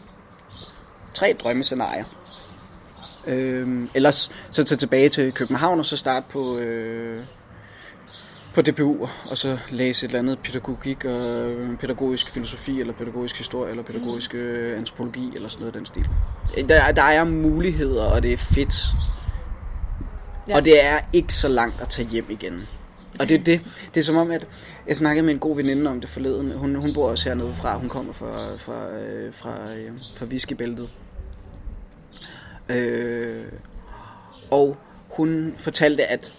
tre drømmescenarier. Øhm, ellers så tage tilbage til København og så starte på, øh, på DPU, og så læse et eller andet pædagogik og øh, pædagogisk filosofi, eller pædagogisk historie, eller pædagogisk øh, antropologi, eller sådan noget af den stil. Der, der er muligheder, og det er fedt. Ja. Og det er ikke så langt at tage hjem igen. Og det er det. Det er som om, at jeg snakkede med en god veninde om det forleden. Hun, hun bor også hernede fra. Hun kommer fra, fra, øh, fra, øh, fra whiskybæltet. Øh, og hun fortalte, at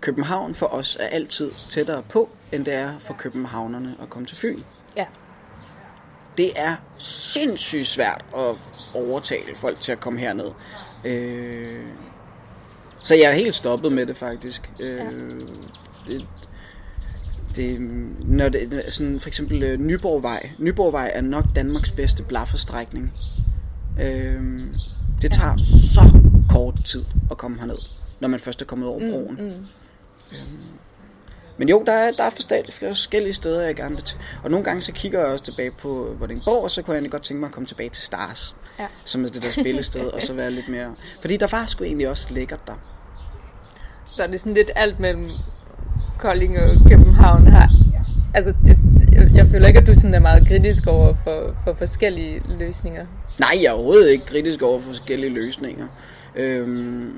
København for os er altid tættere på, end det er for københavnerne at komme til Fyn. Ja. Det er sindssygt svært at overtale folk til at komme herned. Øh, så jeg er helt stoppet med det faktisk. Øh, Ja. Det, det, når det, sådan for eksempel øh, Nyborgvej. Nyborgvej er nok Danmarks bedste blafferstrækning. Øh, det tager så kort tid at komme herned, når man først er kommet over broen. Mm, mm. Men jo, der er, der er forskellige, forskellige steder, jeg gerne vil til. Og nogle gange så kigger jeg også tilbage på Vordingborg, og så kunne jeg egentlig godt tænke mig at komme tilbage til Stars. Ja. Som er det der spillested, og så være lidt mere... Fordi der var sgu egentlig også lækkert der. Så er det sådan lidt alt mellem Kolding og København her. Altså, jeg, jeg, jeg føler ikke, at du sådan er meget kritisk over for, for forskellige løsninger. Nej, jeg er overhovedet ikke kritisk over for forskellige løsninger. Øhm,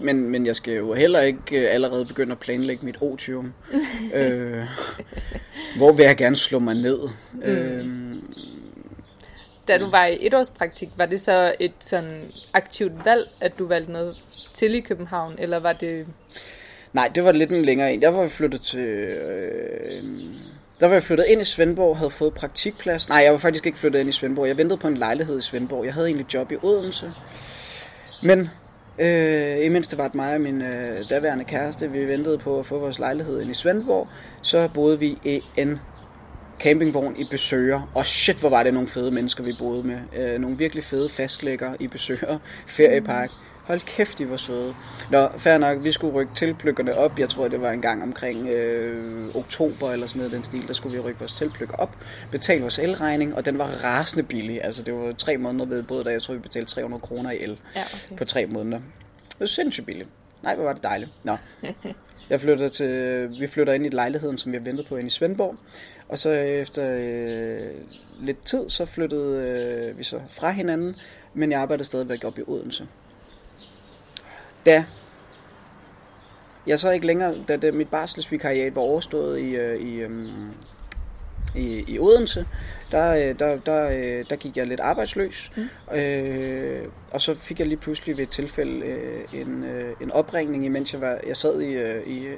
men, men jeg skal jo heller ikke øh, allerede begynde at planlægge mit otium. øh, hvor vil jeg gerne slå mig ned? Mm. Øhm, Da du var i etårspraktik, var det så et sådan aktivt valg, at du valgte noget til i København, eller var det... Nej, det var lidt en længere en. Der var jeg flyttet til... Øh, der var jeg flyttet ind i Svendborg, havde fået praktikplads. Nej, jeg var faktisk ikke flyttet ind i Svendborg. Jeg ventede på en lejlighed i Svendborg. Jeg havde egentlig job i Odense. Men øh, imens det var at mig og min øh, daværende kæreste, vi ventede på at få vores lejlighed ind i Svendborg, så boede vi i en campingvogn i Besøger. Og shit, hvor var det nogle fede mennesker, vi boede med. Øh, nogle virkelig fede fastlægger i Besøger feriepark. Hold kæft, de var søde. Nå, fair nok, vi skulle rykke tilplykkerne op. Jeg tror, det var en gang omkring øh, oktober eller sådan noget den stil. Der skulle vi rykke vores tilplykker op, betale vores elregning, og den var rasende billig. Altså, det var tre måneder ved både, da jeg tror, vi betalte 300 kroner i el Ja, okay. på tre måneder. Det var sindssygt billigt. Nej, hvor var det dejligt. Nå. Jeg flytter til, vi flytter ind i lejligheden, som har ventet på ind i Svendborg. Og så efter øh, lidt tid, så flyttede øh, vi så fra hinanden, men jeg arbejdede stadigvæk op i Odense. Da jeg så ikke længere, da det, mit barselsvikariat var overstået i, øh, i, øhm, i, i Odense, der, øh, der, der, øh, der gik jeg lidt arbejdsløs. Mm. Øh, og så fik jeg lige pludselig ved et tilfælde øh, en, øh, en opringning, imens jeg, var, jeg sad i, øh, i,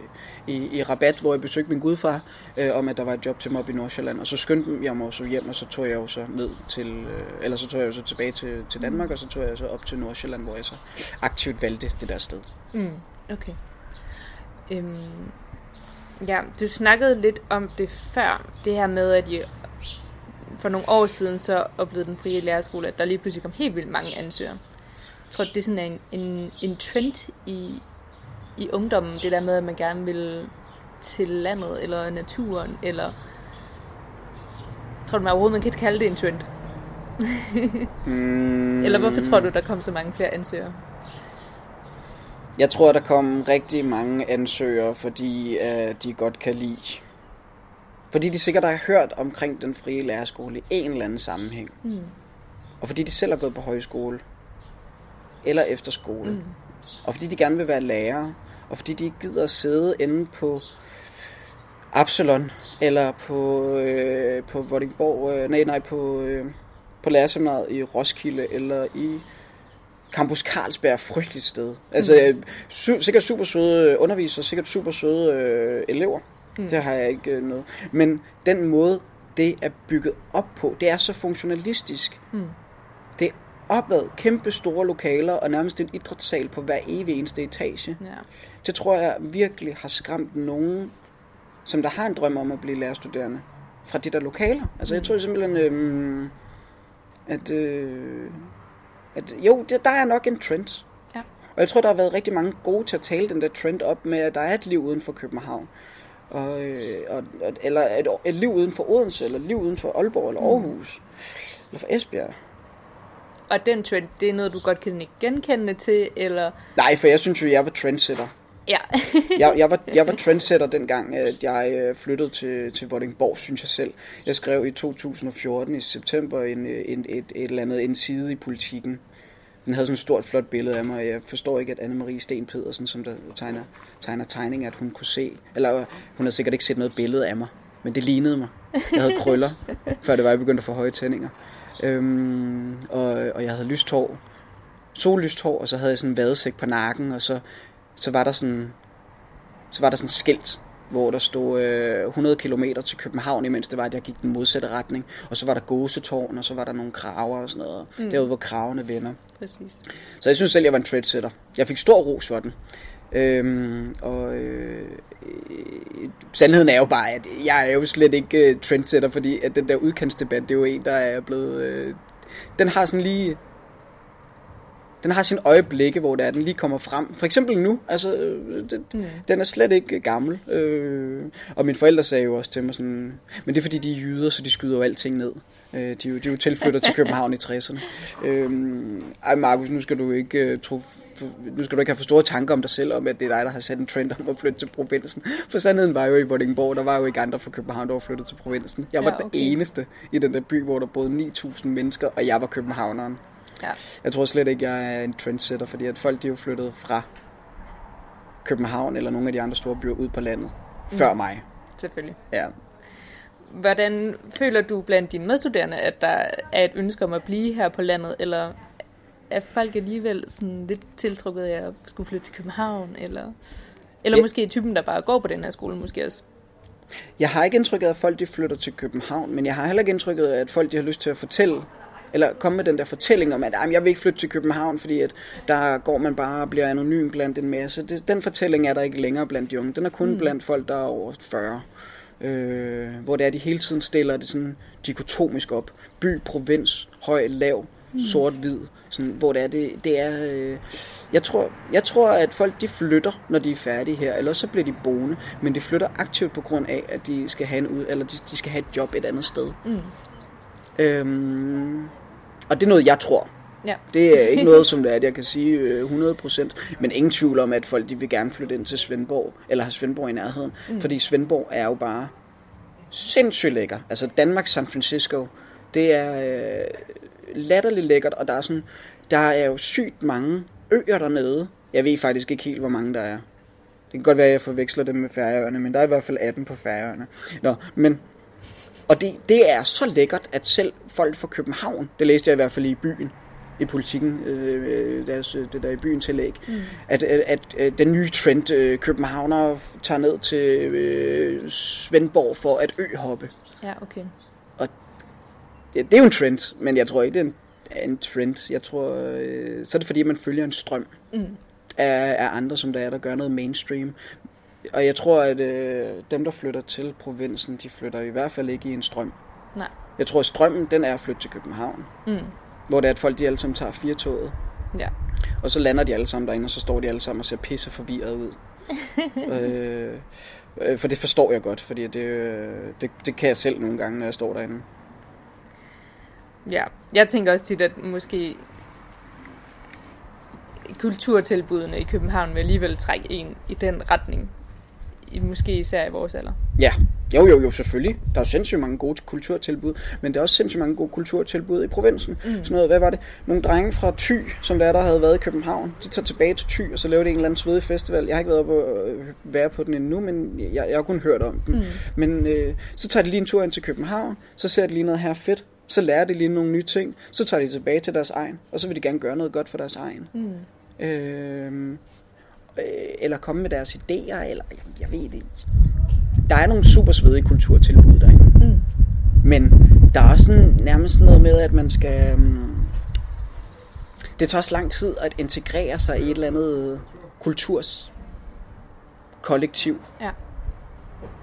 i, i rabat, hvor jeg besøgte min gudfar, øh, om at der var et job til mig op i Nordsjælland. Og så skyndte jeg mig så hjem, og så tog jeg jo så ned til, øh, eller så tog jeg jo så tilbage til, til Danmark, og så tog jeg så op til Nordsjælland, hvor jeg så aktivt valgte det der sted. Mm. Okay. Øhm, ja, du snakkede lidt om det før, det her med, at I for nogle år siden så oplevede den frie lærerskole, at der lige pludselig kom helt vildt mange ansøgere. Jeg tror, det er sådan en, en, en trend i, i ungdommen, det der med, at man gerne vil til landet, eller naturen, eller... Tror du, man overhovedet, man kan kalde det en trend? mm. Eller hvorfor tror du, der kom så mange flere ansøgere? Jeg tror, der kom rigtig mange ansøgere, fordi uh, de godt kan lide. Fordi de sikkert har hørt omkring den frie lærerskole i en eller anden sammenhæng. Mm. Og fordi de selv har gået på højskole. Eller efterskole. Mm. Og fordi de gerne vil være lærere. Og fordi de ikke gider at sidde inde på Absalon. Eller på, øh, på Vordingborg. Øh, nej, nej, på, øh, på lærerseminaret i Roskilde. Eller i Campus Carlsberg, frygteligt sted. Altså, mm. su- sikkert super søde undervisere, sikkert super søde øh, elever. Mm. Det har jeg ikke øh, noget. Men den måde, det er bygget op på, det er så funktionalistisk. Mm. Det er opad, kæmpe store lokaler, og nærmest en idrætssal på hver evig eneste etage. Ja. Det tror jeg virkelig har skræmt nogen, som der har en drøm om at blive lærerstuderende, fra de der lokaler. Altså, mm. jeg tror simpelthen, øh, at... Øh, at jo, der er nok en trend. Ja. Og jeg tror, der har været rigtig mange gode til at tale den der trend op med, at der er et liv uden for København. Og, øh, og, eller et, et liv uden for Odense, eller et liv uden for Aalborg, eller mm. Aarhus, mm. eller for Esbjerg. Og den trend, det er noget, du godt kan genkende til, eller? Nej, for jeg synes jo, jeg var trendsetter. Ja. jeg, jeg, var, jeg var trendsetter dengang, at jeg øh, flyttede til, til Vordingborg, synes jeg selv. Jeg skrev i 2014 i september en, en, et, et eller andet en side i politikken. Den havde sådan et stort, flot billede af mig. Jeg forstår ikke, at Anne-Marie Sten Pedersen, som der tegner, tegner tegning, at hun kunne se, eller hun havde sikkert ikke set noget billede af mig, men det lignede mig. Jeg havde krøller, før det var, jeg begyndte at få høje tændinger. Øhm, og, og jeg havde lyst hår, sollyst hår, og så havde jeg sådan en vadesæk på nakken, og så så var der sådan, så var der sådan skilt, hvor der stod øh, 100 km til København, imens det var, at jeg gik den modsatte retning. Og så var der gåsetårn, og så var der nogle kraver og sådan noget. Mm. Derude, hvor kravene vender. Præcis. Så jeg synes selv, jeg var en trendsetter. Jeg fik stor ros for den. Øhm, og øh, sandheden er jo bare, at jeg er jo slet ikke uh, trendsetter, fordi at den der udkantsdebat, det er jo en, der er blevet... Øh, den har sådan lige den har sin øjeblikke, hvor det er, den lige kommer frem. For eksempel nu, altså, øh, den, mm. den er slet ikke gammel. Øh, og mine forældre sagde jo også til mig sådan, men det er fordi, de er jyder, så de skyder jo alting ned. Øh, de, er jo, de er jo tilflyttet til København i 60'erne. Øh, ej, Markus, nu skal du ikke uh, tro nu skal du ikke have for store tanker om dig selv, om at det er dig, der har sat en trend om at flytte til provinsen. For sandheden var jo i Vordingborg, der var jo ikke andre fra København, der var flyttet til provinsen. Jeg var ja, okay. den eneste i den der by, hvor der boede 9.000 mennesker, og jeg var københavneren. Ja. Jeg tror slet ikke, jeg er en trendsetter, fordi at folk de er jo flyttet fra København eller nogle af de andre store byer ud på landet mm. før mig. Selvfølgelig. Ja. Hvordan føler du blandt dine medstuderende, at der er et ønske om at blive her på landet, eller er folk alligevel sådan lidt tiltrukket af at skulle flytte til København, eller, eller ja. måske typen, der bare går på den her skole, måske også? Jeg har ikke indtrykket af, at folk de flytter til København, men jeg har heller ikke indtrykket af, at folk de har lyst til at fortælle eller komme med den der fortælling om, at jeg vil ikke flytte til København, fordi at der går man bare og bliver anonym blandt en masse. Det, den fortælling er der ikke længere blandt de unge. Den er kun mm. blandt folk, der er over 40. Øh, hvor det er, de hele tiden stiller det sådan dikotomisk op. By, provins, høj, lav, mm. sort, hvid. Sådan, hvor det er, det, det er... Øh, jeg tror, jeg tror, at folk de flytter, når de er færdige her, eller så bliver de boende, men de flytter aktivt på grund af, at de skal have en ud, eller de, de skal have et job et andet sted. Mm. Øhm, og det er noget, jeg tror. Ja. Det er ikke noget, som det er, at jeg kan sige øh, 100%, men ingen tvivl om, at folk de vil gerne flytte ind til Svendborg, eller have Svendborg i nærheden, mm. fordi Svendborg er jo bare sindssygt lækker. Altså Danmark, San Francisco, det er øh, latterligt lækkert, og der er sådan, der er jo sygt mange øer dernede. Jeg ved faktisk ikke helt, hvor mange der er. Det kan godt være, at jeg forveksler dem med færøerne, men der er i hvert fald 18 på færøerne. Nå, men og det, det er så lækkert, at selv folk fra København, det læste jeg i hvert fald i byen, i politikken, øh, deres, det der i byen tillæg, mm. at, at, at, at den nye trend, øh, københavner tager ned til øh, Svendborg for at øhoppe. Ja, okay. Og det, det er jo en trend, men jeg tror ikke, det er en, en trend. Jeg tror, øh, så er det fordi, man følger en strøm Mm. af, af andre, som der er, der gør noget mainstream. Og jeg tror, at øh, dem, der flytter til provinsen, de flytter i hvert fald ikke i en strøm. Nej. Jeg tror, at strømmen, den er at flytte til København. Mm. Hvor det er, at folk de alle sammen tager fire toget. Ja. Og så lander de alle sammen derinde, og så står de alle sammen og ser pisse forvirret ud. øh, øh, for det forstår jeg godt, fordi det, øh, det, det kan jeg selv nogle gange, når jeg står derinde. Ja, jeg tænker også tit, at måske kulturtilbudene i København vil alligevel trække en i den retning. I, måske især i vores alder. Ja, jo jo jo selvfølgelig. Der er sindssygt mange gode kulturtilbud, men der er også sindssygt mange gode kulturtilbud i provinsen. Mm. Sådan noget, hvad var det? Nogle drenge fra Thy, som der, der havde været i København, de tager tilbage til Thy, og så laver de en eller anden svedig festival. Jeg har ikke været oppe og øh, være på den endnu, men jeg, jeg har kun hørt om den. Mm. Men øh, så tager de lige en tur ind til København, så ser de lige noget her fedt, så lærer de lige nogle nye ting, så tager de tilbage til deres egen, og så vil de gerne gøre noget godt for deres egen. Mm. Øh, øh, eller komme med deres idéer, eller jeg, jeg ved det. Der er nogle super svedige kulturtilbud derinde. Mm. Men der er også sådan, nærmest noget med, at man skal... Um, det tager også lang tid at integrere sig i et eller andet kulturs kollektiv. Ja.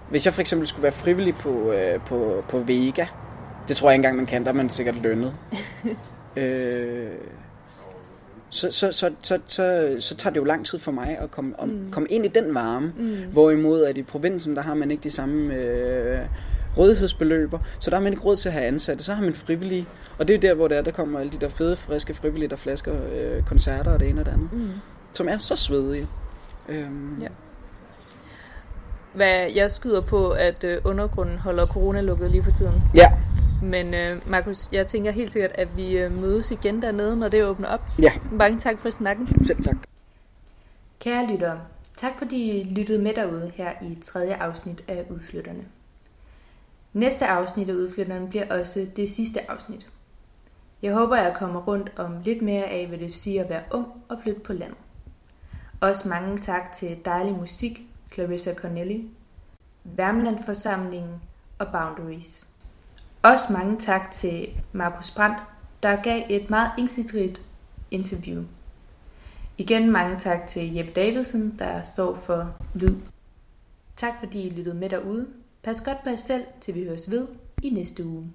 Hvis jeg for eksempel skulle være frivillig på, øh, på, på Vega, det tror jeg ikke engang, man kan, der er man sikkert lønnet. øh, så, så, så, så, så, så tager det jo lang tid for mig at komme, om, Mm. komme ind i den varme. Mm. Hvorimod at i provinsen, der har man ikke de samme øh, rådighedsbeløber, så der har man ikke råd til at have ansatte. Så har man frivillige, og det er jo der, hvor det er, der kommer alle de der fede, friske frivillige, der flasker øh, koncerter og det ene og det andet, Mm. som er så svedige. Øhm, Ja. Hvad jeg skyder på, at øh, undergrunden holder corona lukket lige for tiden. ja, Men øh, Markus, jeg tænker helt sikkert, at vi øh, mødes igen dernede, når det åbner op. ja, Mange tak for snakken. selv tak. Kære lyttere, tak fordi I lyttede med derude her i tredje afsnit af Udflytterne. Næste afsnit af Udflytterne bliver også det sidste afsnit. Jeg håber, jeg kommer rundt om lidt mere af, hvad det vil sige at være ung og flytte på landet. Også mange tak til dejlig musik, Clarissa Cornelli, Værmlandforsamlingen og Boundaries. Også mange tak til Markus Brandt, der gav et meget indsigtsrigt interview. Igen mange tak til Jeppe Davidsen, der står for lyd. Tak fordi I lyttede med derude. Pas godt på jer selv, til vi høres ved i næste uge.